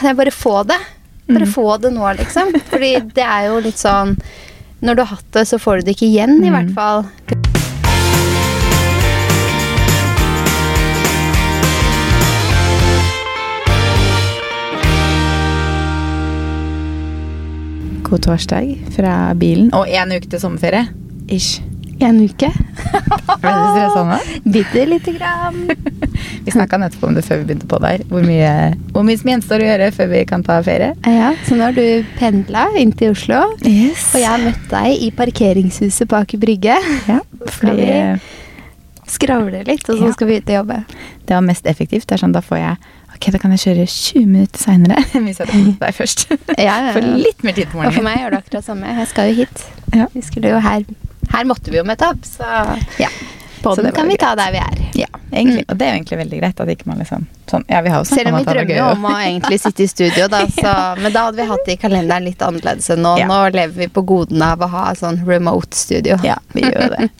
kan jeg bare få det? Bare Mm. få det nå, liksom. Fordi det er jo litt sånn Når du har hatt det, så får du det ikke igjen, i Mm. hvert fall. God torsdag fra bilen. Og én uke til sommerferie. Ish. En uke. Ble du stressa nå? Bitte lite grann. Vi snakka nettopp om det før vi begynte på der. Hvor mye, hvor mye som gjenstår å gjøre før vi kan ta ferie. Ja, så nå har du pendla inn til Oslo. Yes. Og jeg har møtt deg i parkeringshuset på Aker Brygge. Ja, fordi vi- Skravle litt, og så Ja. skal vi ut og jobbe. det var mest effektivt. Det er sånn, Da får jeg Ok, da kan jeg kjøre 20 minutter seinere hvis jeg hadde kommet deg først. Ja, ja, For litt mer tid på Og for meg gjør det akkurat samme. Jeg skal jo hit. Ja. Vi skulle jo her Her måtte vi jo møte opp, så Ja. På Så den kan vi vi ta der vi er. Ja, egentlig. Og det er jo egentlig veldig greit. At ikke man liksom sånn, Ja, vi har jo Selv om vi drømmer jo om å egentlig sitte i studio, da, så, men da hadde vi hatt det i kalenderen litt annerledes enn nå. Ja. Nå lever vi på godene av å ha sånn remote studio. Ja, vi gjør det.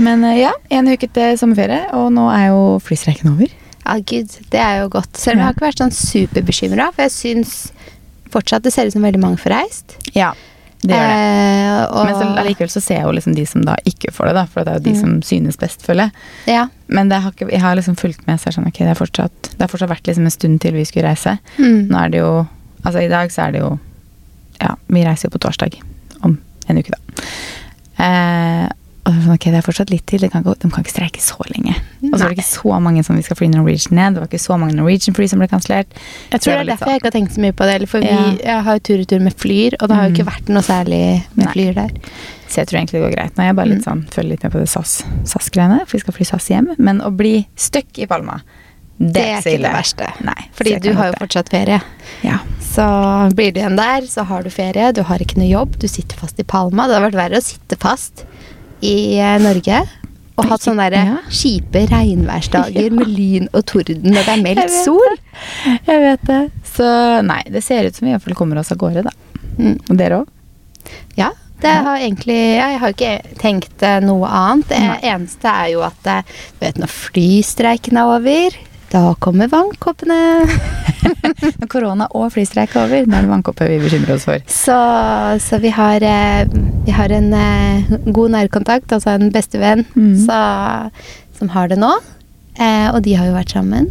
Men eh, ja, en uke til sommerferie, og nå er jo flystreiken over. Ja, gud, det er jo godt. Selv om jeg har ikke vært sånn superbekymra, for jeg syns fortsatt det ser ut som veldig mange får reist. Ja, det gjør det. Eh, og, Men så, likevel så ser jeg jo liksom de som da ikke får det, da. For det er jo de Mm. som synes best, føler jeg. ja. Men det har ikke, jeg har liksom fulgt med, så er det sånn, ok, det har fortsatt, fortsatt vært liksom en stund til vi skulle reise. Mm. Nå er det jo Altså i dag så er det jo Ja, vi reiser jo på torsdag. Om en uke, da. Eh, og er sånn, ok, det er fortsatt litt til. de kan de kan ikke streike så lenge. Og så var det ikke så mange som vi skal fly Norwegian ned. Det var ikke så mange Norwegian-fly som ble kansellert. Jeg tror det er derfor jeg ikke har tenkt så mye på det. For vi Ja. jeg har jo tur i tur med Flyr, og det har jo ikke Mm. vært noe særlig med Nei. Flyr der. Så jeg tror egentlig det går greit. Nå er jeg bare litt Mm. sånn, følger litt med på det SAS SAS-greiene, for vi skal fly SAS hjem. Men å bli stuck i Palma, det, Det er ikke så det verste. Nei, Fordi du har jo fortsatt ferie. Ja. Så blir du igjen der, så har du ferie. Du har ikke noe jobb, du sitter fast i Palma. Det har vært verre å sitte fast i eh, Norge. Og hatt sånne der Ja. kjipe regnværsdager Ja. med lyn og torden når det er meldt jeg sol. Jeg vet det. Så nei, det ser ut som vi iallfall kommer oss av gårde, da. Mm. Og dere òg? Ja, det har egentlig ja, Jeg har ikke tenkt eh, noe annet. Det eneste er jo at eh, du vet, når flystreiken er over, da kommer vannkoppene. Når korona og flystreik er over, nå er det vannkopper vi bekymrer oss for. Så, så vi har eh, Vi har en eh, god nærkontakt, altså en bestevenn, Mm. så, som har det nå. Eh, og de har jo vært sammen.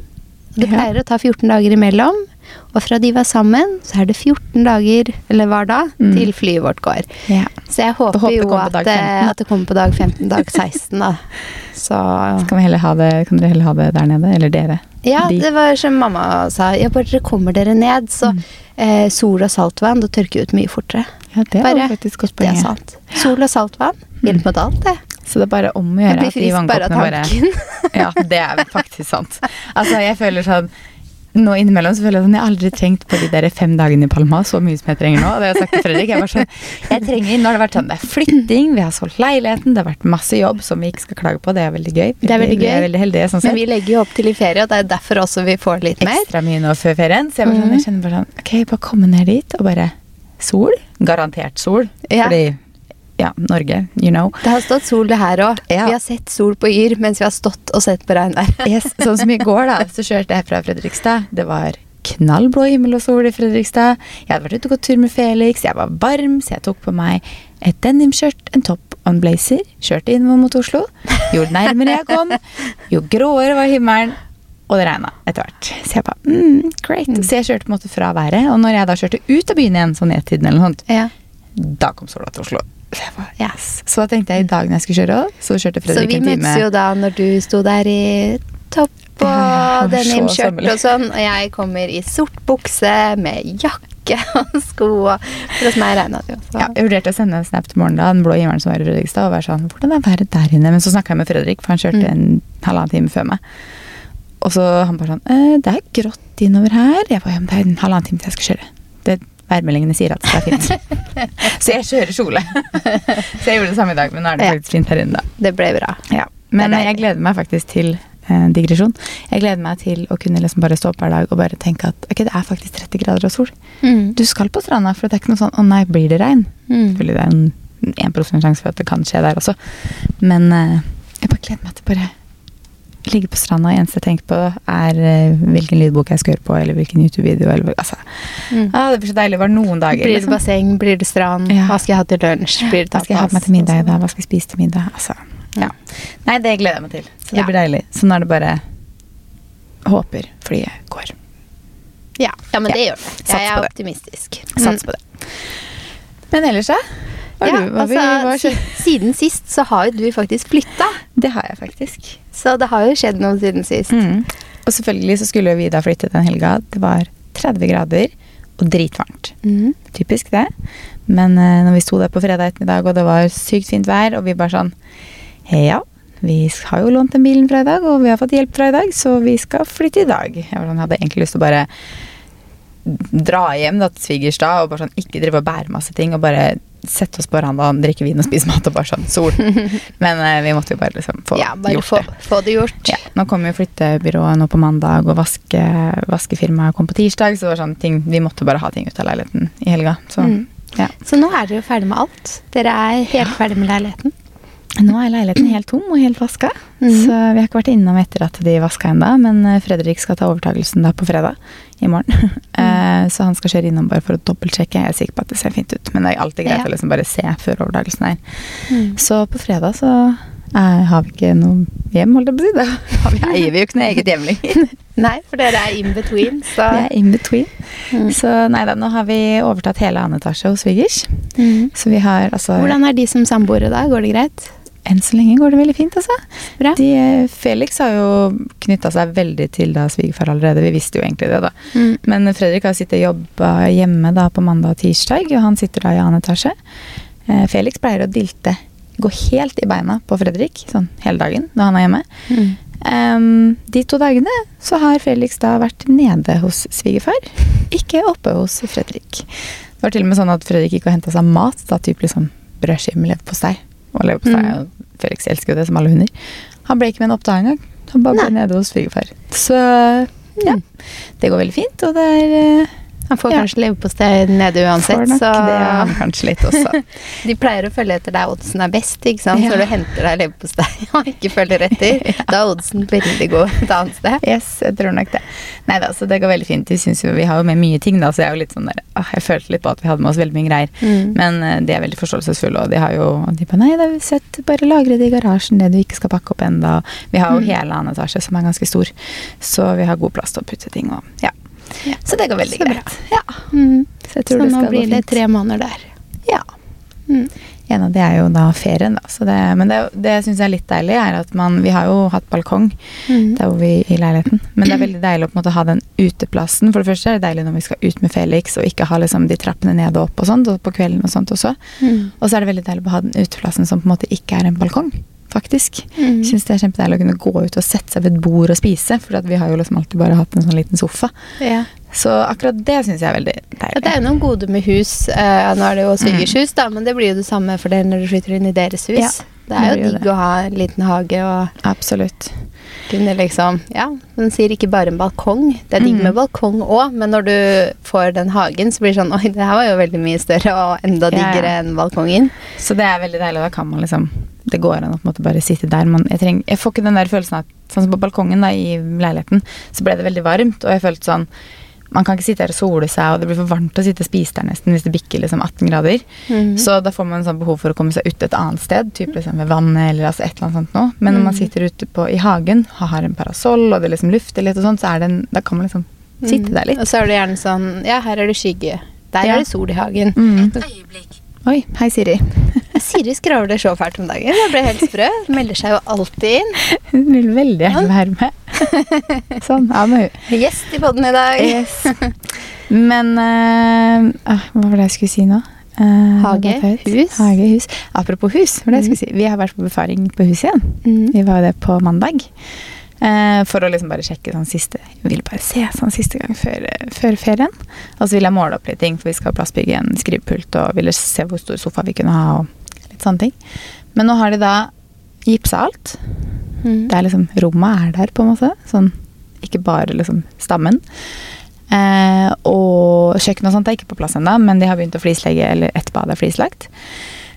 Det pleier å ta 14 dager imellom. Og fra de var sammen, så er det 14 dager, eller hver dag, Mm. til flyet vårt går. Ja. Så jeg håper, håper jo at, eh, 15. at det kommer på dag 15, dag 16, da. Så Kan, vi heller ha det, kan dere heller ha det der nede? Eller dere? Ja, De. det var som mamma sa. Ja, bare dere kommer dere ned, så Mm. eh, sol og saltvann, da tørker ut mye fortere. Ja, det Bare- faktisk godt er poeng. sant. Sol og saltvann hjelper mot alt, det. Så det er bare om å gjøre at de bare vannkoppene bare. Ja, det er faktisk sant. Altså, jeg føler sånn nå innimellom så føler jeg sånn, jeg har aldri trengt på de der fem dagene i Palma så mye som jeg trenger nå. Det har jeg sagt til Fredrik. Jeg, var sånn, jeg trenger, nå har det vært sånn, det er flytting, vi har solgt leiligheten, det har vært masse jobb som vi ikke skal klage på. Det er veldig gøy. Det er veldig Vi er gøy. veldig heldige sånn Men vi legger jo opp til i ferie, og det er derfor også vi får litt mer. Ekstra mye nå før ferien. Så jeg, var sånn, Mhm. jeg kjenner bare sånn, ok, bare komme ned dit og bare sol. Garantert sol. Ja. Fordi, ja, Norge, you know. Det har stått sol det her òg. Ja. Vi har sett sol på Yr mens vi har stått og sett på regnvær. Yes, sånn som i går da, så kjørte jeg fra Fredrikstad. Det var knallblå himmel og sol i Fredrikstad. Jeg hadde vært ute og gått tur med Felix. Jeg var varm, så jeg tok på meg et denimskjørt, en topp og en blazer. Kjørte innover mot Oslo. Jo nærmere jeg kom, jo gråere var himmelen. Og det regna etter hvert. Så jeg bare mm, great. Mm. Så jeg kjørte på en måte fra været. Og når jeg da kjørte ut av byen igjen, sånn nedtiden eller noe sånt, Ja. da kom sola til Oslo. Yes. så tenkte jeg i dag når jeg skulle kjøre så kjørte Fredrik en time. Så vi møttes jo da når du sto der i topp og Ja, denimskjørt og sånn, og jeg kommer i sort bukse med jakke og sko, og for hos meg regna det jo. Ja, jeg vurderte å sende en snap til morgenen da, den blå himmelen som var i Fredrikstad, og være sånn Hvordan er været der inne? Men så snakka jeg med Fredrik, for han kjørte Mm. en halvannen time før meg. Og så han bare sånn eh, Det er grått innover her. Jeg bare ja, men det er en halvannen time til jeg skal kjøre. Det Værmeldingene sier at det er fint. så jeg kjører kjole. så jeg gjorde det samme i dag, men nå er det Ja. faktisk fint her inne, da. Det ble bra. Ja. Men jeg gleder meg faktisk til eh, digresjon. Jeg gleder meg til å kunne liksom bare stå opp hver dag og bare tenke at ok, det er faktisk 30 grader og sol. Mm. Du skal på stranda, for det er ikke noe sånn å nei, blir det regn? Mm. Selvfølgelig det er en 1 sjanse for at det kan skje der også. Men eh, jeg bare gleder meg til bare ligge på stranda. og eneste jeg tenker på, er eh, hvilken lydbok jeg skal høre på, eller hvilken YouTube-video. Altså, Mm. Ah, det blir så deilig. bare noen dager. Blir det liksom. basseng, blir det strand, Ja. hva skal jeg ha til lunsj, blir det Hva skal jeg ha meg til middag i dag? Hva skal jeg spise til middag? Altså, ja. Nei, det gleder jeg meg til. Så det Ja. blir deilig. Så nå er det bare Håper flyet går. Ja, ja, men det gjør det. Jeg er optimistisk. Sats på det. Men ellers, da? Hva Ja, du, hva, altså, hva skjer? siden sist så har jo du faktisk flytta. Det har jeg faktisk. Så det har jo skjedd noe siden sist. Mm. Og selvfølgelig så skulle vi da flytte den helga. Det var 30 grader og dritvarmt. Mm. Typisk det. Men uh, når vi sto der på fredag ettermiddag, og det var sykt fint vær, og vi bare sånn Ja, vi har jo lånt den bilen fra i dag, og vi har fått hjelp fra i dag, så vi skal flytte i dag. Jeg sånn, hadde egentlig lyst til å bare dra hjem da, til svigers da, og bare sånn ikke drive og bære masse ting, og bare sette oss på verandaen, drikke vin og spise mat og bare sånn sol. Men eh, vi måtte jo bare liksom få Ja, bare gjort få, det. få det gjort. Ja, nå kommer jo flyttebyrået nå på mandag, og vaske, vaskefirmaet kom på tirsdag. Så det var sånn ting, vi måtte bare ha ting ut av leiligheten i helga. Så Mm. ja. Så nå er dere jo ferdig med alt. Dere er helt ferdig med leiligheten. Nå er leiligheten helt tom og helt vaska. Mhm. Så vi har ikke vært innom etter at de vaska ennå. Men eh, Fredrik skal ta overtakelsen da på fredag i morgen. Mm. så han skal kjøre innom bare for å dobbeltsjekke. Jeg er sikker på at det ser fint ut. Men det er alltid greit Ja. å liksom bare se før overtakelsen er. Mm. Så på fredag så er, har vi ikke noe hjem, holdt jeg på å si. Da vi, eier vi jo ikke noe eget hjem lenger. Nei, for dere er in between, så Vi er in between. Mm. Så nei da, nå har vi overtatt hele annen etasje hos svigers. Mm. Så vi har altså Hvordan er de som samboere da? Går det greit? Enn så lenge går det veldig fint, altså. Bra. De, eh, Felix har jo knytta seg veldig til da svigerfar allerede. Vi visste jo egentlig det, da. Mm. Men Fredrik har sittet og jobba hjemme da på mandag og tirsdag, og han sitter da i annen etasje. Eh, Felix pleier å dilte, gå helt i beina på Fredrik sånn hele dagen når han er hjemme. Mm. Um, de to dagene så har Felix da vært nede hos svigerfar, ikke oppe hos Fredrik. Det var til og med sånn at Fredrik gikk og henta seg mat, da typ liksom brødskive med leverpostei. Og leverpostei, Mm. Felix elsker jo det som alle hunder. Han ble ikke med en opp engang. Han bare ble nede hos svigerfar. Så ja, det går veldig fint, og det er eh, Han får Ja. kanskje leverpostei nede uansett, får nok så det ja. kanskje litt også. De pleier å følge etter der oddsen er best, ikke sant? Ja. Så du henter deg leverpostei og ikke følger etter, da er oddsen veldig god et annet sted. Yes, jeg tror nok det. Nei da, så det går veldig fint. Vi, syns jo, vi har jo med mye ting, da, så jeg er jo litt sånn der åh, Jeg følte litt på at vi hadde med oss veldig mye greier. Mm. Men eh, de er veldig forståelsesfulle, og de har jo de bare, Nei, det er sett, bare lagre det i garasjen, det du ikke skal pakke opp ennå. Vi har jo Mm. hele annen etasje, som er ganske stor, så vi har god plass til å putte ting og Ja. Ja. Så det går veldig Så greit. Ja. Mm. Så Så det nå gå blir det tre måneder der. Ja. Mm. En av det er jo da ferien, da. Så det, men det, det syns jeg er litt deilig, er at man Vi har jo hatt balkong Mm. der hvor vi i leiligheten, men det er veldig deilig å på en måte ha den uteplassen. For det første er det deilig når vi skal ut med Felix og ikke ha liksom de trappene ned og opp og sånt, og på kvelden og sånt også. Mm. Og så er det veldig deilig å ha den uteplassen som på en måte ikke er en balkong. Faktisk. Mm. Syns det er kjempedeilig å kunne gå ut og sette seg ved et bord og spise, for vi har jo liksom alltid bare hatt en sånn liten sofa. Ja. Så akkurat det syns jeg er veldig Ja, deilig. det er jo noen goder med hus. Eh, nå er det jo svigers hus, da, men det blir jo det samme for dere når du flytter inn i deres hus. Ja, det er jo digg å ha en liten hage og Absolutt. kunne liksom Ja, hun sier ikke bare en balkong. Det er digg Mm. med balkong òg, men når du får den hagen, så blir det sånn Oi, det her var jo veldig mye større og enda Ja, ja. diggere enn balkongen. Så det er veldig deilig. Da kan man liksom Det går an å på en måte bare sitte der. Man, jeg, treng, jeg får ikke den der følelsen at Sånn som på balkongen da, i leiligheten, så ble det veldig varmt, og jeg følte sånn man kan ikke sitte her og sole seg, og det blir for varmt å sitte og spise der nesten hvis det bikker liksom 18 grader. Mhm. Så da får man sånn behov for å komme seg ut et annet sted, typ liksom ved vannet eller altså et eller annet sånt noe. Men når man Mm. sitter ute på, i hagen, har en parasoll og det liksom lufter litt og sånn, så er det en, da kan man liksom sitte Mm. der litt. Og så er det gjerne sånn Ja, her er det skygge. Der Ja. er det sol i hagen. Mm. Oi, hei Siri. Siri skravler så fælt om dagen. Jeg ble helt sprø. Melder seg jo alltid inn. Hun vil veldig gjerne være med. sånn, ja, nå er hun. Gjest i podden i dag. Yes. Men ah, Hva var det jeg skulle si nå? Uh, Hage, det hus. Hage, hus. Apropos hus, hva var det jeg skulle si. vi har vært på befaring på huset igjen. Mhm. Vi var det på mandag. Eh, for å liksom bare sjekke sånn siste Jeg ville bare se sånn siste gang før, før ferien. Og så ville jeg måle opp litt ting, for vi skal plassbygge en skrivepult og ville se hvor stor sofa vi kunne ha. og sånne ting. Men nå har de da gipsa alt. Mm. Det er liksom, Rommet er der, på en måte. Sånn, ikke bare liksom stammen. Eh, og kjøkken og sånt er ikke på plass ennå, men de har begynt å flislegge, eller ett bad er flislagt.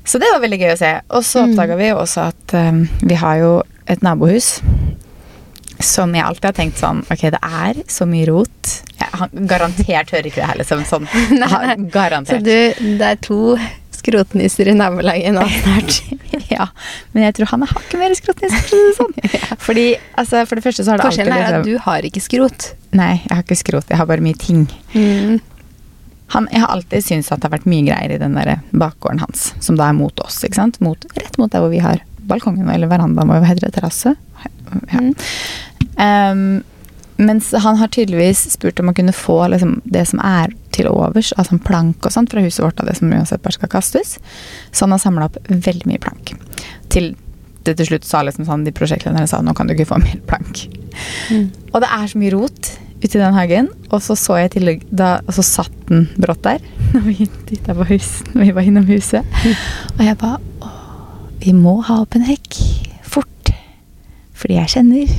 Så det var veldig gøy å se. Og så Mm. oppdaga vi jo også at eh, vi har jo et nabohus Som jeg alltid har tenkt sånn Ok, det er så mye rot. Jeg, han garantert hører ikke det her, liksom. Sånn. Garantert. Så du, det er to skrotnisser i nabolaget nå snart. ja, men jeg tror han er hakket mer skrotnisser. Sånn. Fordi, altså, for det første så har det Forskjellen er alltid at liksom, du har ikke skrot. Nei, jeg har ikke skrot, jeg har bare mye ting. Mm. Han, jeg har alltid syntes at det har vært mye greier i den der bakgården hans, som da er mot oss. ikke sant? Mot, rett mot der hvor vi har balkongen, eller verandaen, hva heter det? Terrasse? Ja. Mm. Ehm, mens han har tydeligvis spurt om å kunne få liksom, det som er til overs, altså en plank og sånt fra huset vårt, av det som uansett bare skal kastes. Så han har samla opp veldig mye plank. Til det til slutt sa liksom sånn, de prosjektlederne sa nå kan du ikke få mer plank. Mm. Og det er så mye rot ute i den hagen. Og så så jeg tillegg da, Og så satt den brått der når vi på hus, når vi var innom huset. Og jeg ba Å, vi må ha opp en hekk. Fort. Fordi jeg kjenner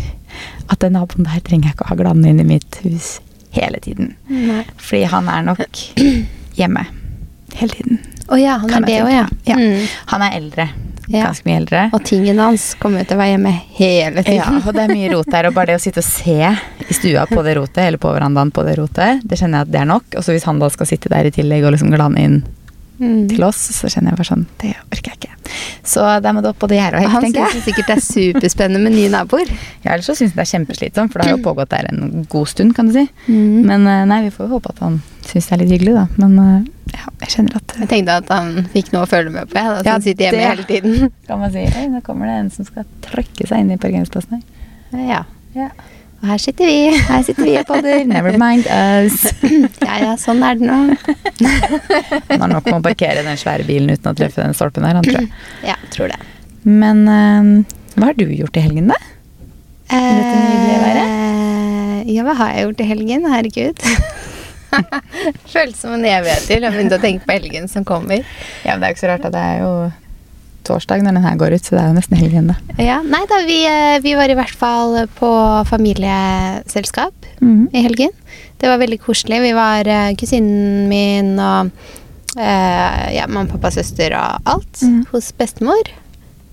at den naboen der trenger jeg ikke å ha glane inn i mitt hus hele tiden. Nei. Fordi han er nok hjemme hele tiden. Å ja, han Kan er det òg, ja. Ja. Mm. Han er eldre. Ja. Ganske mye eldre. Og tingene hans kommer til å være hjemme hele Ja, tiden. og det er mye rot der. Og bare det å sitte og se i stua på det rotet, eller på verandaen på det rotet, det kjenner jeg at det er nok. Og så hvis han da skal sitte der i tillegg og liksom glane inn Mm. til oss, så kjenner jeg bare sånn Det orker jeg ikke. Så der må det opp både gjerde og hekk, tenker jeg. Han syns sikkert det er superspennende med nye naboer. Ja, ellers så syns han det er kjempeslitsomt, for det har jo pågått der en god stund, kan du si. Mm. Men eh, nei, vi får jo håpe at han syns det er litt hyggelig, da. Men eh, ja, jeg kjenner at Jeg tenkte at han fikk noe å følge med på, jeg, Ja, at han sitter hjemme det- hele tiden. Kan man si Oi, nå kommer det en som skal trøkke seg inn i parkeringsplassen her. Ja. Ja. Og her sitter vi. Her sitter vi og podder. Never mind us. Ja ja, sånn er det nå. Han har nok med å parkere den svære bilen uten å treffe den stolpen der, han tror jeg. Ja, tror det. Men uh, hva har du gjort i helgen, da? dette nydelige været? Eh, Ja, hva har jeg gjort i helgen? Herregud. Føles som en evighet til. Jeg har begynt å tenke på helgen som kommer. Ja, men Det er jo ikke så rart, at Det er jo torsdag når den her går ut, så det er jo nesten helg igjen, da. Ja, nei da, vi, eh, vi var i hvert fall på familieselskap Mhm. i helgen. Det var veldig koselig. Vi var eh, kusinen min og eh, ja, mamma, pappa, søster og alt Mhm. hos bestemor.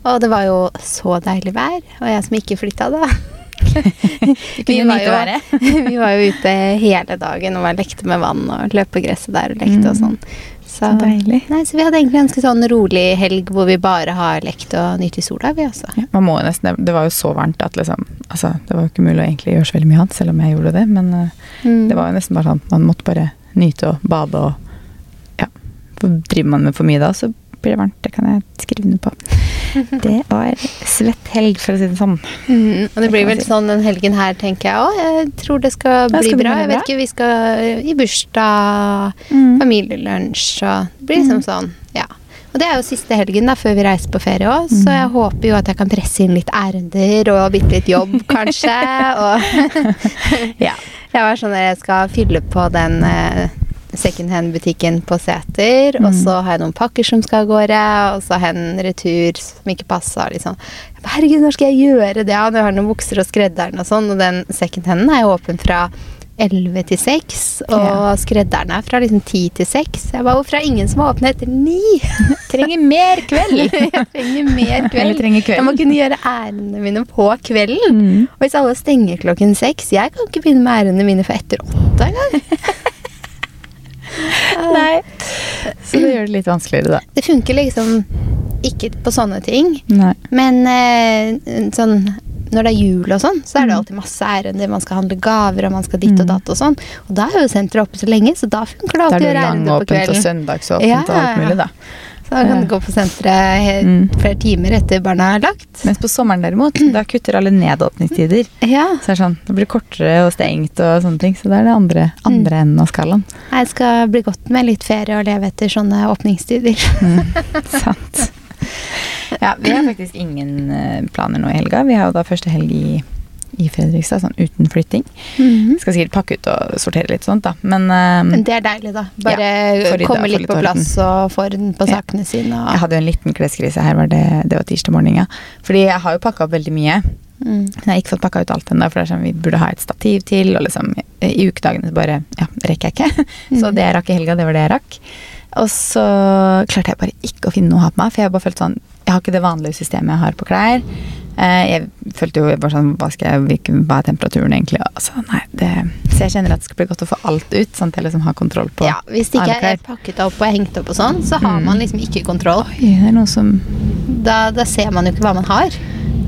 Og det var jo så deilig vær. Og jeg som ikke flytta, da. vi, var jo, vi var jo ute hele dagen og var lekte med vann og løp på gresset der og lekte og Mhm. sånn. Så, Så deilig. Nei, så vi hadde egentlig en ganske sånn rolig helg hvor vi bare har lekt og nytt i sola, vi også. Ja, man må nesten, det var jo så varmt at liksom altså, Det var jo ikke mulig å egentlig gjøre så veldig mye annet, selv om jeg gjorde det. Men eh, Mm. det var jo nesten bare sånn man måtte bare nyte og bade og Ja. For driver man med for mye da, så blir det varmt. Det kan jeg skrive under på. Det var svett helg, for å si det sånn. Mm, og det blir vel sånn den helgen her, tenker jeg òg. Jeg tror det skal skal bli bra. Jeg vet ikke, vi skal i bursdag, Mm. familielunsj og Det blir liksom sånn, ja. Og det er jo siste helgen da, før vi reiser på ferie òg, så jeg håper jo at jeg kan presse inn litt ærender og bitte litt jobb, kanskje. og Ja. jeg var sånn at jeg skal fylle på den eh, secondhand-butikken på Sæter, og så har jeg noen pakker som skal av gårde, og så har jeg en retur som ikke passa. Liksom. Herregud, når skal jeg gjøre det? Ja, jeg har noen bukser og skredderen og sånn, og den secondhanden er jo åpen fra 11 til 6, og Ja. skredderen er fra liksom 10 til 6. Jeg ba, hvorfor er ingen som har åpnet etter 9? Trenger mer kveld! jeg trenger mer kveld. Trenger kveld. Jeg må kunne gjøre ærendene mine på kvelden. Mm. Og hvis alle stenger klokken 6, Jeg kan ikke begynne med ærendene mine for etter 8 engang. Nei. Så det gjør det litt vanskeligere, da. Det funker liksom ikke på sånne ting. Nei. Men eh, sånn når det er jul og sånn, så er det Mm. alltid masse ærender. Man skal handle gaver, og man skal ditt og Mm. datt og sånn. Og da er jo senteret oppe så lenge, så da funker det alltid å gjøre ærender på kvelden. Da er det langåpent og søndagsåpent Ja, og alt mulig, da. Så da kan gå på senteret Mm. flere timer etter barna er lagt. Mens på sommeren derimot, da kutter alle ned åpningstider. Ja. Så det sånn, det blir kortere og stengt og sånne ting. Så det er det andre, andre enden av skalaen. Jeg skal bli godt med litt ferie og leve etter sånne åpningstider. Mm, sant. Ja, vi har faktisk ingen eh, planer nå i helga. Vi har jo da første helg i, i Fredrikstad, sånn uten flytting. Mhm. Skal sikkert pakke ut og sortere litt sånt, da. Men Men det er deilig, da. Bare Ja, rydda, komme litt litt på plass og få orden på Ja. sakene sine. jeg hadde jo en liten kleskrise her, var det, det var tirsdag morgen, ja. Fordi jeg har jo pakka opp veldig mye. mm. Men jeg har ikke fått pakka ut alt ennå, for det er sånn vi burde ha et stativ til. Og liksom i ukedagene bare ja, rekker jeg ikke. Så Mm. det jeg rakk i helga, det var det jeg rakk. Og så klarte jeg bare ikke å finne noe å ha på meg, for jeg har bare følt sånn Jeg har ikke det vanlige systemet jeg har på klær. Eh, jeg følte jo bare sånn Hva, skal jeg, hva er temperaturen egentlig? Altså, nei, det, så jeg kjenner at det skal bli godt å få alt ut, sånn at jeg liksom har kontroll på Ja, Hvis det ikke er pakket opp og hengt opp, og sånn, så har Mm. man liksom ikke kontroll. Oi, det er noe som Da, da ser man jo ikke hva man har.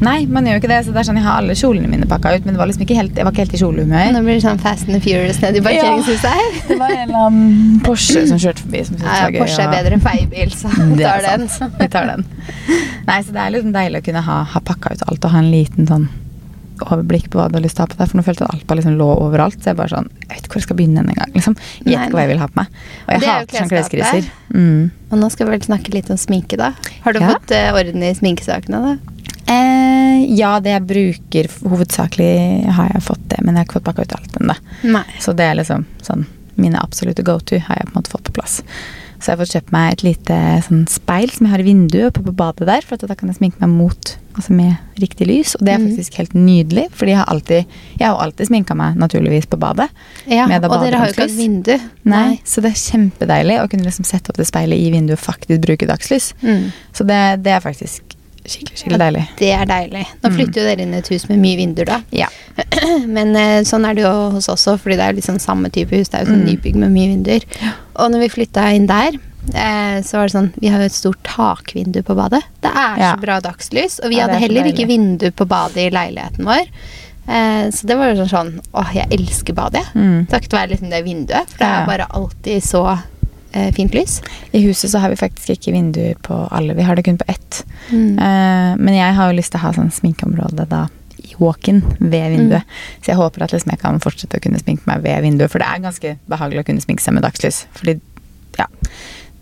Nei, man gjør jo ikke det. Så det er sånn, Jeg har alle kjolene mine pakka ut, men det var liksom ikke helt, jeg var ikke helt i kjolehumør. Nå blir det sånn Fast and Furious nede i parkeringshuset her. Det var en eller annen Porsche som kjørte forbi. som syntes Ja, var gøy. Porsche er bedre enn feiebil, så vi tar den. Vi tar den. Nei, så det er liksom deilig å kunne ha, ha pakka ut alt og ha en liten sånn overblikk på hva du har lyst til å ha på deg. For nå følte jeg at alt bare liksom lå overalt. Så jeg bare sånn Jeg vet ikke hvor jeg skal begynne en gang. Liksom. Ikke hva jeg vil ha på meg. Og jeg er hater sånne klesskapet. kleskriser. Mm. Og nå skal vi vel snakke litt om sminke, da. Har du Ja. fått uh, orden i sminkesakene, da? Eh, ja, det jeg bruker hovedsakelig har jeg fått det, men jeg har ikke fått pakka ut alt ennå. Så det er liksom sånn Mine absolutte go to har jeg på en måte fått på plass. Så jeg har fått kjøpt meg et lite sånn speil som jeg har i vinduet oppe på badet der, for at da kan jeg sminke meg mot, altså med riktig lys. Og det er Mhm. faktisk helt nydelig, fordi jeg har alltid Jeg har alltid sminka meg naturligvis på badet. Ja, og dere har jo ikke et vindu. Nei. Så det er kjempedeilig å kunne liksom sette opp det speilet i vinduet og faktisk bruke dagslys. Mm. Så det, det er faktisk skikkelig, skikkelig deilig. Det er deilig. Nå Mm. flytter jo dere inn i et hus med mye vinduer, da. Ja. Men eh, sånn er det jo hos oss også, fordi det er jo liksom samme type hus. Det er jo sånn Mm. nybygg med mye vinduer. Og når vi flytta inn der, eh, så var det sånn Vi har jo et stort takvindu på badet. Det er Ja. så bra dagslys. Og vi Ja, hadde er heller ikke vindu på badet i leiligheten vår. Eh, så det var jo sånn Åh, jeg elsker badet. Mm. Takket være liksom det vinduet. For det er bare alltid så eh, fint lys. I huset så har vi faktisk ikke vinduer på alle, vi har det kun på ett. Mm. Eh, men jeg har jo lyst til å ha sånn sminkeområde da i walk-in ved vinduet. Så jeg håper at liksom jeg kan fortsette å kunne sminke meg ved vinduet, for det er ganske behagelig å kunne sminke seg med dagslys. Fordi, ja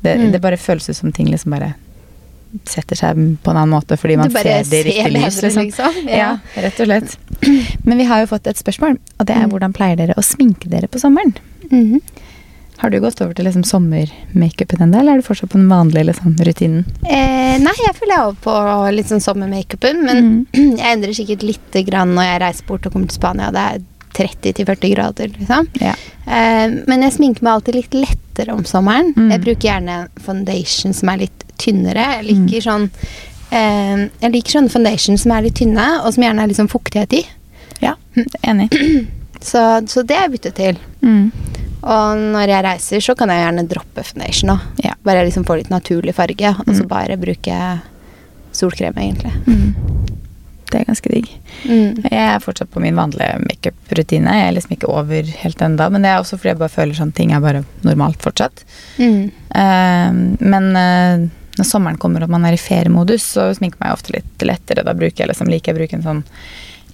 Det, Mm. det bare føles ut som ting liksom bare setter seg på en annen måte fordi man ser det i riktig lys. Liksom. liksom. Ja. rett og slett. Men vi har jo fått et spørsmål, og det er Mm. hvordan pleier dere å sminke dere på sommeren? Mhm. Har du gått over til liksom sommermakeupen ennå, eller er du fortsatt på den vanlige liksom, rutinen? Eh, nei, jeg føler jeg er over på litt sånn sommermakeupen, men Mm. jeg endrer sikkert lite grann når jeg reiser bort og kommer til Spania. Det er 30-40 grader, liksom. Ja. Eh, men jeg sminker meg alltid litt lettere om sommeren. Mm. Jeg bruker gjerne foundation som er litt tynnere. Jeg liker sånn eh, Jeg liker sånne foundation som er litt tynne, og som gjerne er litt sånn fuktighet i. ja, enig. Så, så det har jeg byttet til. Mm. Og når jeg reiser, så kan jeg gjerne droppe foundation òg. Ja. Bare liksom få litt naturlig farge, og så Mm. bare bruke solkrem, egentlig. Mm. Det er ganske digg. Mm. Jeg er fortsatt på min vanlige makeup-rutine. Jeg er liksom ikke over helt enda, men det er også fordi jeg bare føler sånn ting er bare normalt fortsatt. Mm. Eh, men uh, når sommeren kommer og man er i feriemodus, så sminker jeg meg ofte litt lettere. Da bruker jeg liksom, liker jeg å bruke en sånn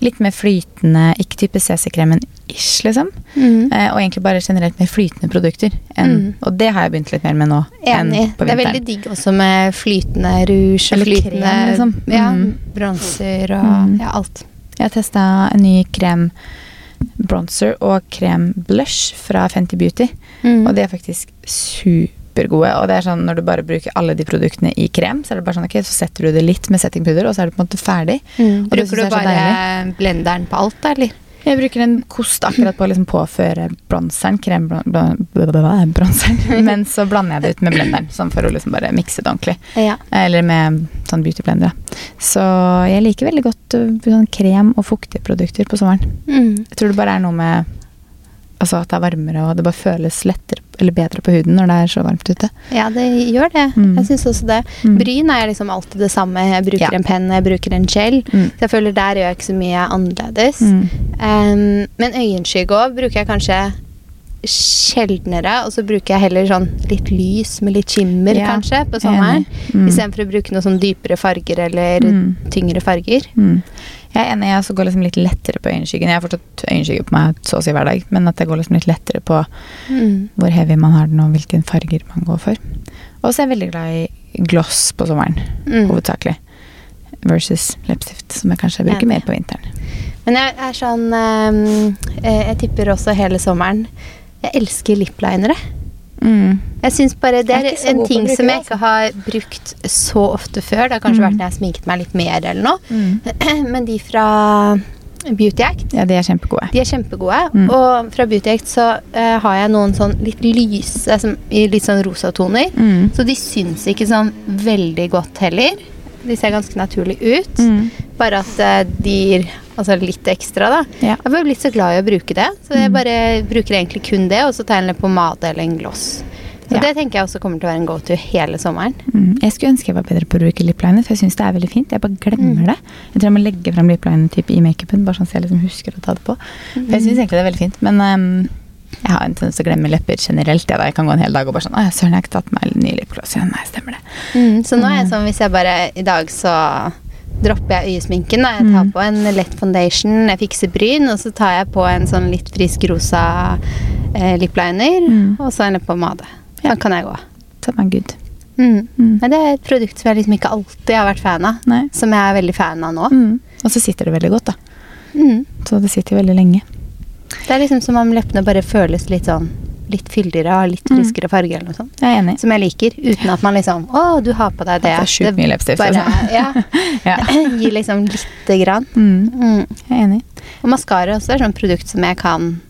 litt mer flytende, ikke type CC-kremen ish, liksom. Mm. Eh, og egentlig bare generelt mer flytende produkter. Enn, Mm. Og det har jeg begynt litt mer med nå. Enig. på Det er veldig digg også med flytende rouge og Eller flytende krem, liksom. Ja, Mm. bronser og Mm. ja, alt. Jeg har testa en ny krem bronzer og krem blush fra Fenty Beauty. Mm. Og det er faktisk supergode. Og det er sånn når du bare bruker alle de produktene i krem, så er det bare sånn ok, så setter du det litt med settingpudder, og så er det på en måte ferdig. Mm. og Bruker du bare blenderen på alt, da, eller? Jeg bruker en kost akkurat på å liksom påføre bronseren, krembronseren, men så blander jeg det ut med blenderen, sånn for å liksom bare mikse det ordentlig. Ja. Eller med sånn beautyblender. Så jeg liker veldig godt uh, sånn krem og fuktige produkter på sommeren. Mm. Jeg tror det bare er noe med Altså at det er varmere, og det bare føles lettere eller bedre på huden når det er så varmt ute. ja, det gjør det. Mm. Jeg syns også det. Mm. Bryn er liksom alltid det samme. Jeg bruker Ja. en penn, jeg bruker en gel. Mm. Så jeg føler der gjør jeg ikke så mye annerledes. Um, men øyenskygge òg bruker jeg kanskje sjeldnere, og så bruker jeg heller sånn litt lys med litt skimmer, Ja, kanskje, på sommeren. Mm. Istedenfor å bruke noe sånn dypere farger eller Mm. tyngre farger. Mm. Jeg er enig, jeg også går liksom litt lettere på øyenskyggen. Jeg har fortsatt øyenskygge på meg så å si hver dag, men at jeg går liksom litt lettere på Mm. hvor heavy man har den, og hvilke farger man går for. Og så er jeg veldig glad i gloss på sommeren, Mm. hovedsakelig. Versus leppestift, som jeg kanskje bruker Enig. mer på vinteren. Men jeg er sånn um, eh, Jeg tipper også hele sommeren. Jeg elsker liplinere. Mm. Jeg synes bare Det er er en ting bruke som jeg ikke har brukt så ofte før. Det har kanskje Mm. vært når jeg har sminket meg litt mer eller noe. Mm. Men de fra Beauty Act. Ja, de er kjempegode. De er kjempegode. Mm. Og fra Beauty Act så uh, har jeg noen sånn litt lyse, som, i litt sånn rosa toner. Mm. Så de syns ikke sånn veldig godt heller. De ser ganske naturlig ut. Mm. Bare at eh, de gir altså litt ekstra, da. Ja. Jeg bare blitt så glad i å bruke det, så jeg Mm. bare bruker egentlig kun det, og så tegner jeg på pomade eller en gloss. Så Ja. det tenker jeg også kommer til å være en go-to hele sommeren. Mm. Jeg skulle ønske jeg var bedre på å bruke lipliner, for jeg syns det er veldig fint. Jeg bare glemmer Mm. det. Jeg tror jeg må legge frem lipliner typ i makeupen, bare sånn at jeg liksom husker å ta det på. For jeg syns egentlig det er veldig fint, men um, jeg har en tendens til å glemme lepper generelt. Ja. Jeg kan gå en hel dag og bare sånn Å søren, jeg har ikke tatt meg ny lipgloss. igjen. nei, stemmer det. Mm, så nå er jeg Mm. sånn, hvis jeg bare I dag så dropper jeg øyesminken. da. Jeg tar Mm. på en lett foundation, jeg fikser bryn, og så tar jeg på en sånn litt frisk rosa eh, lipliner, Mm. og så en leppepomade. Ja. Sånn kan jeg gå. Så er good. Mm. Mm. Men det er et produkt som jeg liksom ikke alltid har vært fan av. Nei. Som jeg er veldig fan av nå. Mm. Og så sitter det veldig godt, da. Mm. Så det sitter veldig lenge. Det er liksom som om leppene bare føles litt sånn litt fyldigere og litt Mm. friskere farge eller noe sånt. Jeg er enig. Som jeg liker, uten at man liksom Å, du har på deg det. Det er sjukt mye leppestift, bare, altså. ja, Ja. Gir liksom lite grann. Mm. Mm. Jeg er enig. Og maskara også er sånn produkt som jeg kan,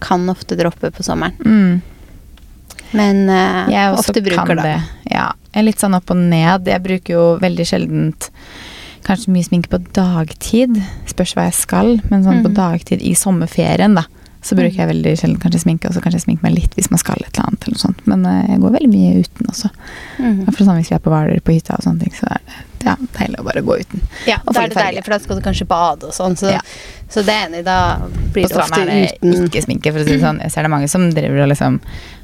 kan ofte droppe på sommeren. Mm. Men uh, Jeg også ofte bruker kan det. det. Ja. Jeg er litt sånn opp og ned. Jeg bruker jo veldig sjeldent kanskje mye sminke på dagtid. Spørs hva jeg skal, men sånn på Mhm. dagtid i sommerferien, da. Så bruker jeg veldig sjelden kanskje sminke, og så kanskje jeg sminker meg litt hvis man skal et eller annet. eller sånt. Men eh, jeg går veldig mye uten også. Mm. For sånn Hvis vi er på Hvaler på hytta og sånne ting, så er det ja, deilig å bare gå uten. Ja, da er det deilig, for da skal du kanskje bade og sånn. Så, Ja. så det er enig, da blir det ofte uten ikke sminke, for å si det sånn. Jeg ser det mange som driver og liksom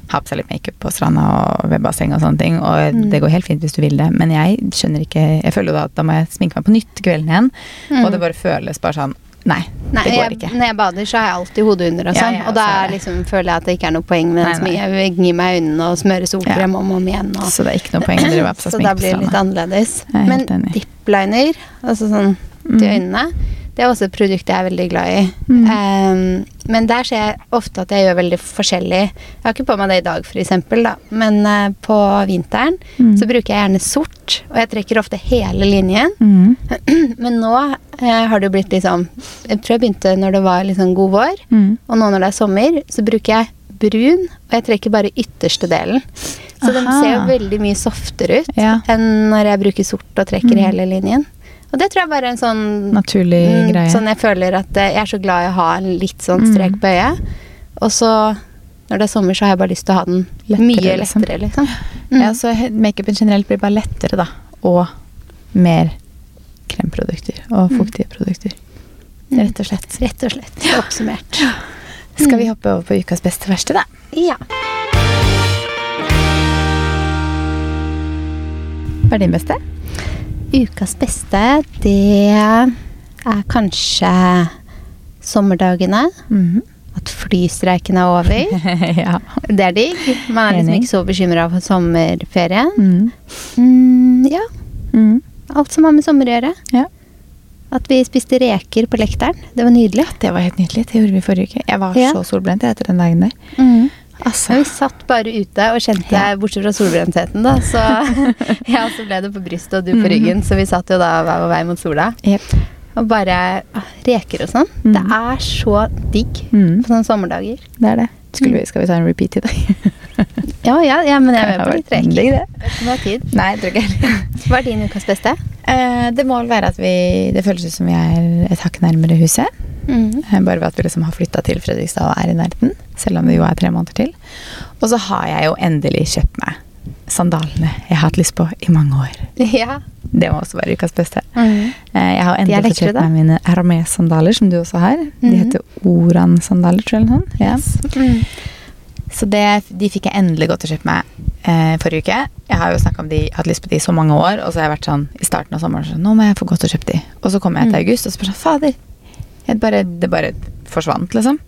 har på seg litt makeup på stranda og ved bassenget og sånne ting, og Mm. det går helt fint hvis du vil det, men jeg skjønner ikke Jeg føler jo da at da må jeg sminke meg på nytt kvelden igjen, Mm. og det bare føles bare sånn Nei, Nei, det går jeg, ikke. når jeg bader, så har jeg alltid hodet under og sånn. ja, og da liksom, føler jeg at det ikke er noe poeng med den nei. Jeg gir meg i øynene og smører solkrem om og om igjen. Og, Så det er ikke noe poeng å drive på seg så da blir det litt annerledes. Er Men dipliner, altså sånn til Mm. øynene, det er også et produkt jeg er veldig glad i. Mm. Um, men der ser jeg ofte at jeg gjør veldig forskjellig. Jeg har ikke på meg det i dag, eksempel, da. men uh, på vinteren Mm. så bruker jeg gjerne sort, og jeg trekker ofte hele linjen. Mm. Men nå uh, har det jo blitt liksom Jeg tror jeg begynte når det var liksom god vår, Mm. og nå når det er sommer, så bruker jeg brun, og jeg trekker bare ytterste delen. Så den ser jo veldig mye softere ut Ja. enn når jeg bruker sort og trekker Mm. hele linjen. Og det tror jeg bare er en sånn Naturlig mm, greie. Sånn jeg føler at eh, jeg er så glad i å ha en litt sånn Mm. strek på øyet. Og så når det er sommer, så har jeg bare lyst til å ha den Lettere, mye liksom. lettere, liksom. Mm. Ja, så makeupen generelt blir bare lettere, da. Og mer kremprodukter og Mm. produkter. Mm. Rett og slett. Rett og slett. Oppsummert. Skal vi hoppe over på ukas beste verste, da? Ja. Hva er din beste? Ukas beste, det er kanskje sommerdagene. Mhm. At flystreiken er over. ja. Det er digg. Man er liksom ikke så bekymra for sommerferien. Mm. Mm, ja. Mm. Alt som har med sommer å gjøre. Ja. At vi spiste reker på lekteren. Det var nydelig. Det var helt nydelig. Det gjorde vi forrige uke. Jeg var Ja. så solbrent etter den dagen der. Altså. Vi satt bare ute og kjente, Ja. bortsett fra solbrentheten, da, så Ja, så ble det på brystet og du på Mhm. ryggen, så vi satt jo da hver vår vei mot sola. Yep. Og bare ah, reker og sånn. Mm. Det er så digg Mm. på sånne sommerdager. Det er det. Vi, skal vi ta en repeat i dag? Ja, ja, ja men jeg er med på litt reker. Digg, det. Nå er tid. Nei, jeg tror ikke. Hva er din ukas beste? Eh, det må vel være at vi Det føles ut som vi er et hakk nærmere huset. Mm. Bare ved at vi liksom har flytta til Fredrikstad og er i nærheten. Selv om det jo er tre måneder til. Og så har jeg jo endelig kjøpt meg sandalene jeg har hatt lyst på i mange år. Ja. Det må også være ukas beste. Mm. Eh, Jeg har endelig fått kjøpt meg mine Hermé-sandaler, som du også har. De Mhm. heter Oran-sandaler, tror jeg. eller noe sånt. Ja. Mm. Så det, de fikk jeg endelig gått å kjøpe meg eh, forrige uke. Jeg har jo snakket om de, hatt lyst på de i så mange år, og så har jeg vært sånn i starten av sommeren sånn Nå må jeg få gått å kjøpe de. Og så kommer jeg til Mm. august, og så bare sånn Fader. Bare, det bare forsvant, liksom.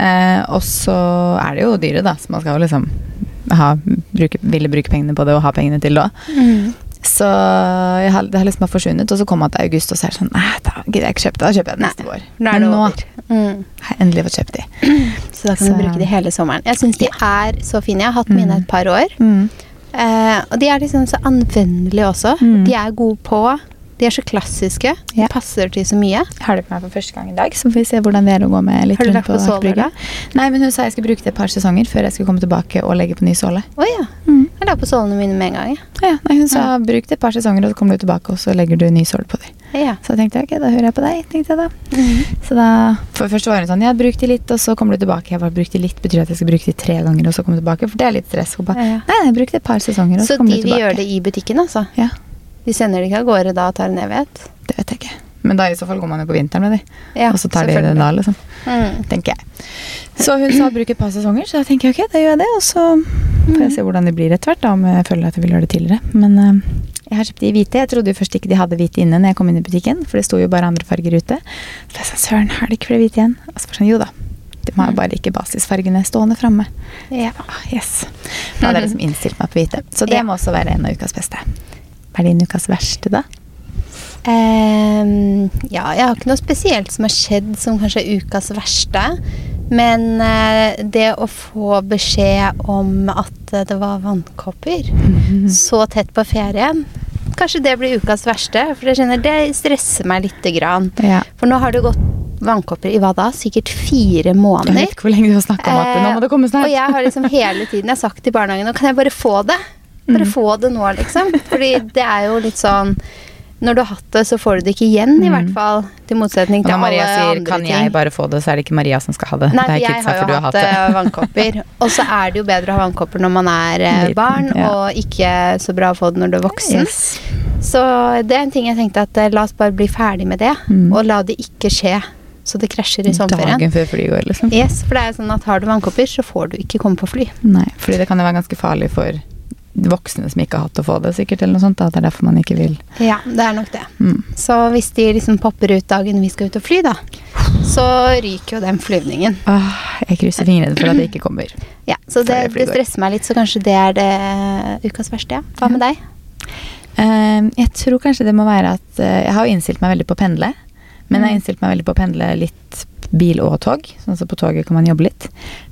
Eh, og så er det jo dyre, da, så man skal jo liksom ha, bruke, ville bruke pengene på det og ha pengene til det òg. Mm. Så jeg har, det har liksom bare forsvunnet, og så kommer man til august, og så er det sånn Nei, da gidder jeg ikke kjøpe det. Da kjøper jeg det Nei, neste år Nå Men nå. Mm. har jeg endelig fått kjøpt de. Så da kan Så- du bruke de hele sommeren. Jeg syns de er så fine. Jeg har hatt mine Mm. et par år. Mm. Eh, og de er liksom så anvendelige også. Mm. De er gode på. De er så klassiske. De passer til så mye. Jeg har det på meg for første gang i dag, så får vi se hvordan det er å gå med litt du rundt på såler, Aker Nei, men hun sa jeg skulle bruke det et par sesonger før jeg skulle komme tilbake og legge på ny såle. Oh, ja. Mm. Jeg la på sålene mine med en gang. Ja. Ja, nei, hun sa bruk det et par sesonger, og så kommer du tilbake, og så legger du ny såle på dem. Ja. Så jeg tenkte ok, da hører jeg på deg, tenkte jeg da. Mhm. Så da, for først var hun sånn, ja, bruk de litt, og så kommer du tilbake. Jeg bare, bruk de litt, betyr at jeg skal bruke de tre ganger, og så komme tilbake, for det er litt stress. Hun bare, Ja, ja. nei, nei, bruk det et par sesonger, og så, Så kommer de vil gjøre det i butikken, altså? Ja, De sender det ikke av gårde da og tar en evighet? det vet jeg ikke. Men da i så fall går man jo på vinteren med de, Ja, og så tar de det da, liksom. Mm. tenker jeg. Så hun sa bruk et par sesonger, så da tenker jeg ok, da gjør jeg det. Og så får jeg se hvordan det blir etter hvert, da, om jeg føler at jeg vil gjøre det tidligere. Men uh, jeg har kjøpt de hvite. Jeg trodde jo først ikke de hadde hvite inne når jeg kom inn i butikken, for det sto jo bare andre farger ute. Så jeg sa søren, har de ikke flere hvite igjen? Og så sånn, jo da. De har jo bare ikke basisfargene stående framme. Ja. Ah, yes. Da hadde jeg liksom innstilt meg på hvite. Så det Ja. må også være en av ukas beste. Hva er din ukas verste, da? Um, ja, jeg har ikke noe spesielt som har skjedd som kanskje er ukas verste. Men uh, det å få beskjed om at det var vannkopper så tett på ferien Kanskje det blir ukas verste, for jeg kjenner det stresser meg lite grann. Ja. For nå har det gått vannkopper i hva da? Sikkert fire Jeg måneder. vet ikke hvor lenge du har snakka om at nå må det komme snart. Eh, Og jeg har liksom hele tiden jeg har sagt til barnehagen Nå kan jeg bare få det. Bare Mm. få det nå, liksom. Fordi det er jo litt sånn Når du har hatt det, så får du det ikke igjen, i Mm. hvert fall. Til motsetning til alle andre ting. når Maria sier 'kan jeg bare få det', så er det ikke Maria som skal ha det. Nei, det er jeg har jo har hatt hatt eh, vannkopper. Og så er det jo bedre å ha vannkopper når man er eh, barn, ja. og ikke så bra å få det når du er voksen. Yes. Så det er en ting jeg tenkte at eh, la oss bare bli ferdig med det, Mm. og la det ikke skje. Så det krasjer i sommerferien. Dagen før flyet går, liksom. Yes, for det er jo sånn at har du vannkopper, så får du ikke komme på fly. Nei, fordi det kan jo være ganske farlig for voksne som ikke har hatt å få det, sikkert, eller noe sånt. Da. Det er derfor man ikke vil. Ja, det er nok det. Mm. Så hvis de liksom popper ut dagen vi skal ut og fly, da, så ryker jo den flyvningen. Åh, jeg krysser fingrene for at det ikke kommer. Ja, Så det, det det stresser meg litt, så kanskje det er det ukas verste. Ja. Hva med deg? Uh, jeg tror kanskje det må være at uh, Jeg har jo innstilt meg veldig på å pendle. Men jeg har Mm. innstilt meg veldig på å pendle litt bil og tog. Sånn så på toget kan man jobbe litt.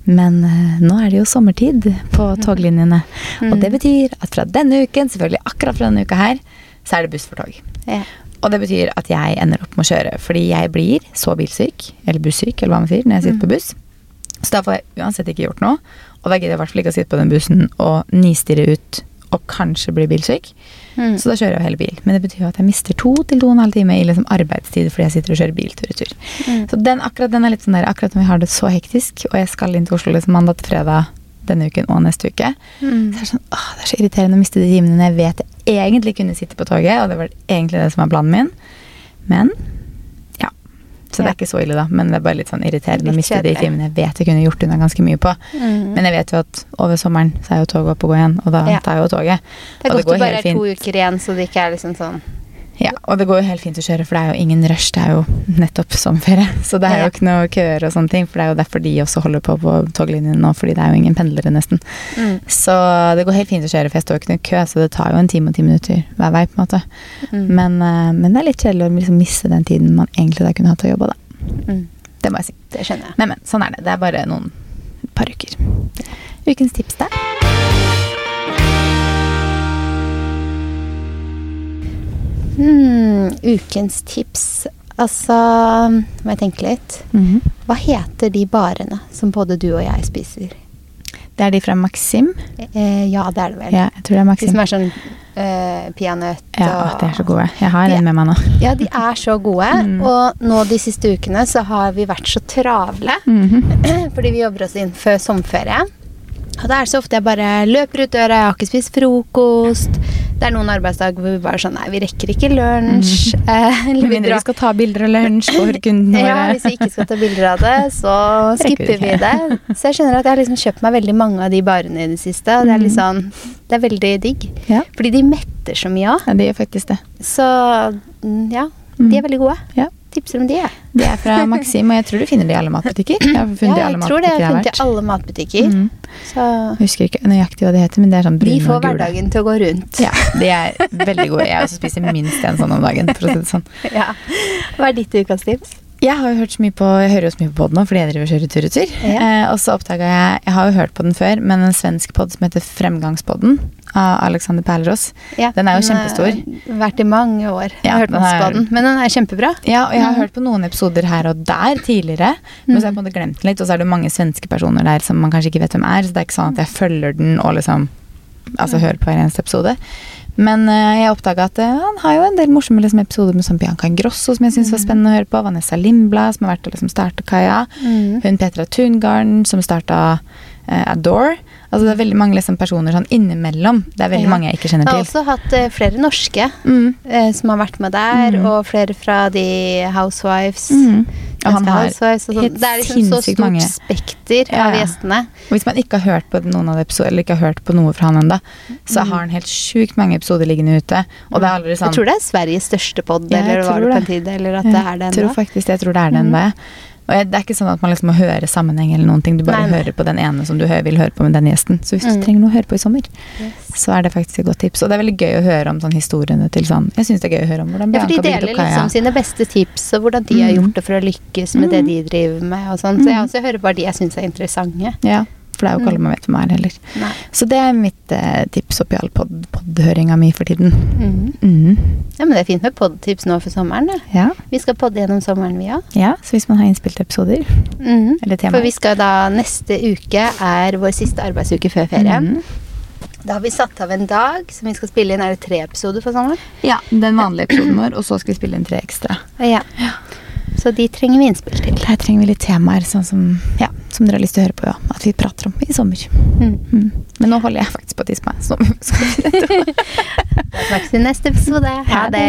Men eh, nå er det jo sommertid på toglinjene. Og Mm. det betyr at fra denne uken, selvfølgelig akkurat fra denne uka her, så er det buss for tog. Ja. Og det betyr at jeg ender opp med å kjøre, fordi jeg blir så bilsyk, eller bussyk, eller hva man sier, når jeg sitter Mm. på buss. Så da får jeg uansett ikke gjort noe. Og da gidder jeg i hvert fall ikke å sitte på den bussen og nistirre ut og kanskje bli bilsyk. Mm. Så da kjører jeg jo hele bil. Men det betyr jo at jeg mister to til to og en halv time i liksom arbeidstid fordi jeg sitter og kjører bil tur og tur. Mm. Så den, akkurat den er litt sånn der, akkurat når vi har det så hektisk, og jeg skal inn til Oslo liksom mandag til fredag denne uken og neste uke, Mm. så er det sånn, åh, det er så irriterende å miste de timene når jeg vet jeg egentlig kunne sitte på toget, og det var egentlig det som var planen min. Men. Så det er ikke så ille, da. Men det er bare litt sånn irriterende å miste de timene jeg vet jeg kunne gjort unna ganske mye på. Mm. Men jeg vet jo at over sommeren så er jo toget oppe og gå igjen, og da Ja. tar jeg jo toget. det er godt går du bare er to uker igjen, så det ikke er liksom sånn Ja, og det går jo helt fint å kjøre, for det er jo ingen rush. Det er jo nettopp sommerferie. Så det er jo ikke noe køer og sånne ting, for det er jo derfor de også holder på på toglinjen nå, fordi det er jo ingen pendlere nesten. mm. Så det går helt fint å kjøre, for jeg står ikke noe kø, så det tar jo en time og ti minutter hver vei, på en måte. Mm. Men, eh, men det er litt kjedelig å liksom miste den tiden man egentlig da kunne hatt til å jobbe, da. Mm. Det må jeg si. Det skjønner jeg. Men, men. Sånn er det. Det er bare noen par uker. Ukens tips, da? Hmm, ukens tips. Altså Må jeg tenke litt. Mhm. Hva heter de barene som både du og jeg spiser? Det er de fra Maxim. Eh, ja, det er det vel. Ja, jeg tror det er De som er sånn eh, peanøtt Ja, å, de er så gode. Jeg har en med meg nå. Ja, de er så gode. Mm. Og nå de siste ukene så har vi vært så travle. Mhm. Fordi vi jobber oss inn før sommerferie. Og da er det så ofte jeg bare løper ut døra, jeg har ikke spist frokost. Det er noen arbeidsdager hvor vi bare sånn Nei, vi rekker ikke lunsj. Eh, eller Med vi mindre vi skal ta bilder og lunsj for kundene ja, hvis vi ikke skal ta bilder av det, så skipper vi det. Så jeg skjønner at jeg har liksom kjøpt meg veldig mange av de barene i det siste. Og det er litt Mhm. sånn Det er veldig digg. Ja. Fordi de metter så mye òg. ja, de gjør faktisk det. Så mm, ja, de Mhm. er veldig gode. Ja. Tipser om de, jeg. De er fra Maxim, og jeg tror du finner de i alle matbutikker. Jeg har funnet Ja, jeg tror det jeg har funnet i alle matbutikker. Mm. Så Jeg husker ikke nøyaktig hva de heter, men det er sånn de brune får og gule. hverdagen til å gå rundt. Ja, de er veldig gode. Jeg også spiser minst en sånn om dagen, for å si det sånn. Ja. Hva er ditt ukas tips? Jeg har jo hørt så mye på Jeg hører jo så mye på podden nå fordi jeg driver og kjører tur-retur. Ja. Eh, og så oppdaga jeg Jeg har jo hørt på den før, men en svensk pod som heter Fremgangspodden av Alexander Perlerås. Ja, Den er jo har kjempestor. Vært i mange år. Jeg har hørt den masse på den, men den er kjempebra. Ja, og jeg har mm. hørt på noen episoder her og der tidligere, men så har jeg på en måte glemt den litt. Og så er det mange svenske personer der som man kanskje ikke vet hvem er, så det er ikke sånn at jeg følger den og liksom Altså hører på hver eneste episode. Men uh, jeg oppdaga at uh, han har jo en del morsomme liksom, episoder med sånn Bianca Ingrosso som jeg syns var spennende å høre på. Vanessa Lindblad, som har vært og liksom starta Kaja. Mm. Hun Petra Tungarden, som starta uh, Adore. Altså det er veldig mange liksom, personer sånn innimellom. Det er veldig Ja. mange jeg ikke kjenner Jeg kjenner har også hatt uh, flere norske Mm. uh, som har vært med der, Mm. og flere fra de Housewives. Mm. Og han har Housewives og sånn. helt Det er liksom så stort mange. spekter Ja, av gjestene. Og hvis man ikke har hørt på noen av de episodene, eller ikke har hørt på noe fra han ennå, så Mm. har han helt sjukt mange episoder liggende ute. Og det er aldri sånn Jeg tror det er Sveriges største pod, eller var det på en tid, eller at det er det Jeg tror ennå. faktisk jeg tror det er det ennå. Og jeg, det er ikke sånn at man liksom må høre sammenheng eller noen ting. Du bare Nei, nei. hører på den ene som du vil høre på med den gjesten. Så hvis Mm. du trenger noe å høre på i sommer, Yes. så er det faktisk et godt tips. Og det er veldig gøy å høre om sånn historiene til sånn Jeg syns det er gøy å høre om hvordan Bianca Ja, for de deler liksom sine beste tips, og hvordan de har Mm. gjort det for å lykkes med det Mm. de driver med, og sånn. Så jeg Mm. også hører bare de jeg syns er interessante. Ja, for det er jo ikke Mm. alle man vet hvem er heller. Nei. Så det er mitt eh, tips oppi all pod podhøringa mi for tiden. Mm. Mm. Ja, men det er fint med podtips nå for sommeren, da. Ja. Vi skal podde gjennom sommeren, vi òg. ja, så hvis man har innspilte episoder eller temaer For vi skal da Neste uke er vår siste arbeidsuke før ferie. Da har vi satt av en dag som vi skal spille inn. Er det tre episoder for sommeren? Ja, den vanlige episoden vår, og så skal vi spille inn tre ekstra. Ja. Så de trenger vi innspill til. Her trenger vi litt temaer sånn som, ja, som dere har lyst til å høre på, ja, at vi prater om i sommer. Mm. Mm. Men nå holder jeg faktisk på å tisse på meg, så nå snakkes vi i neste episode. Ha det.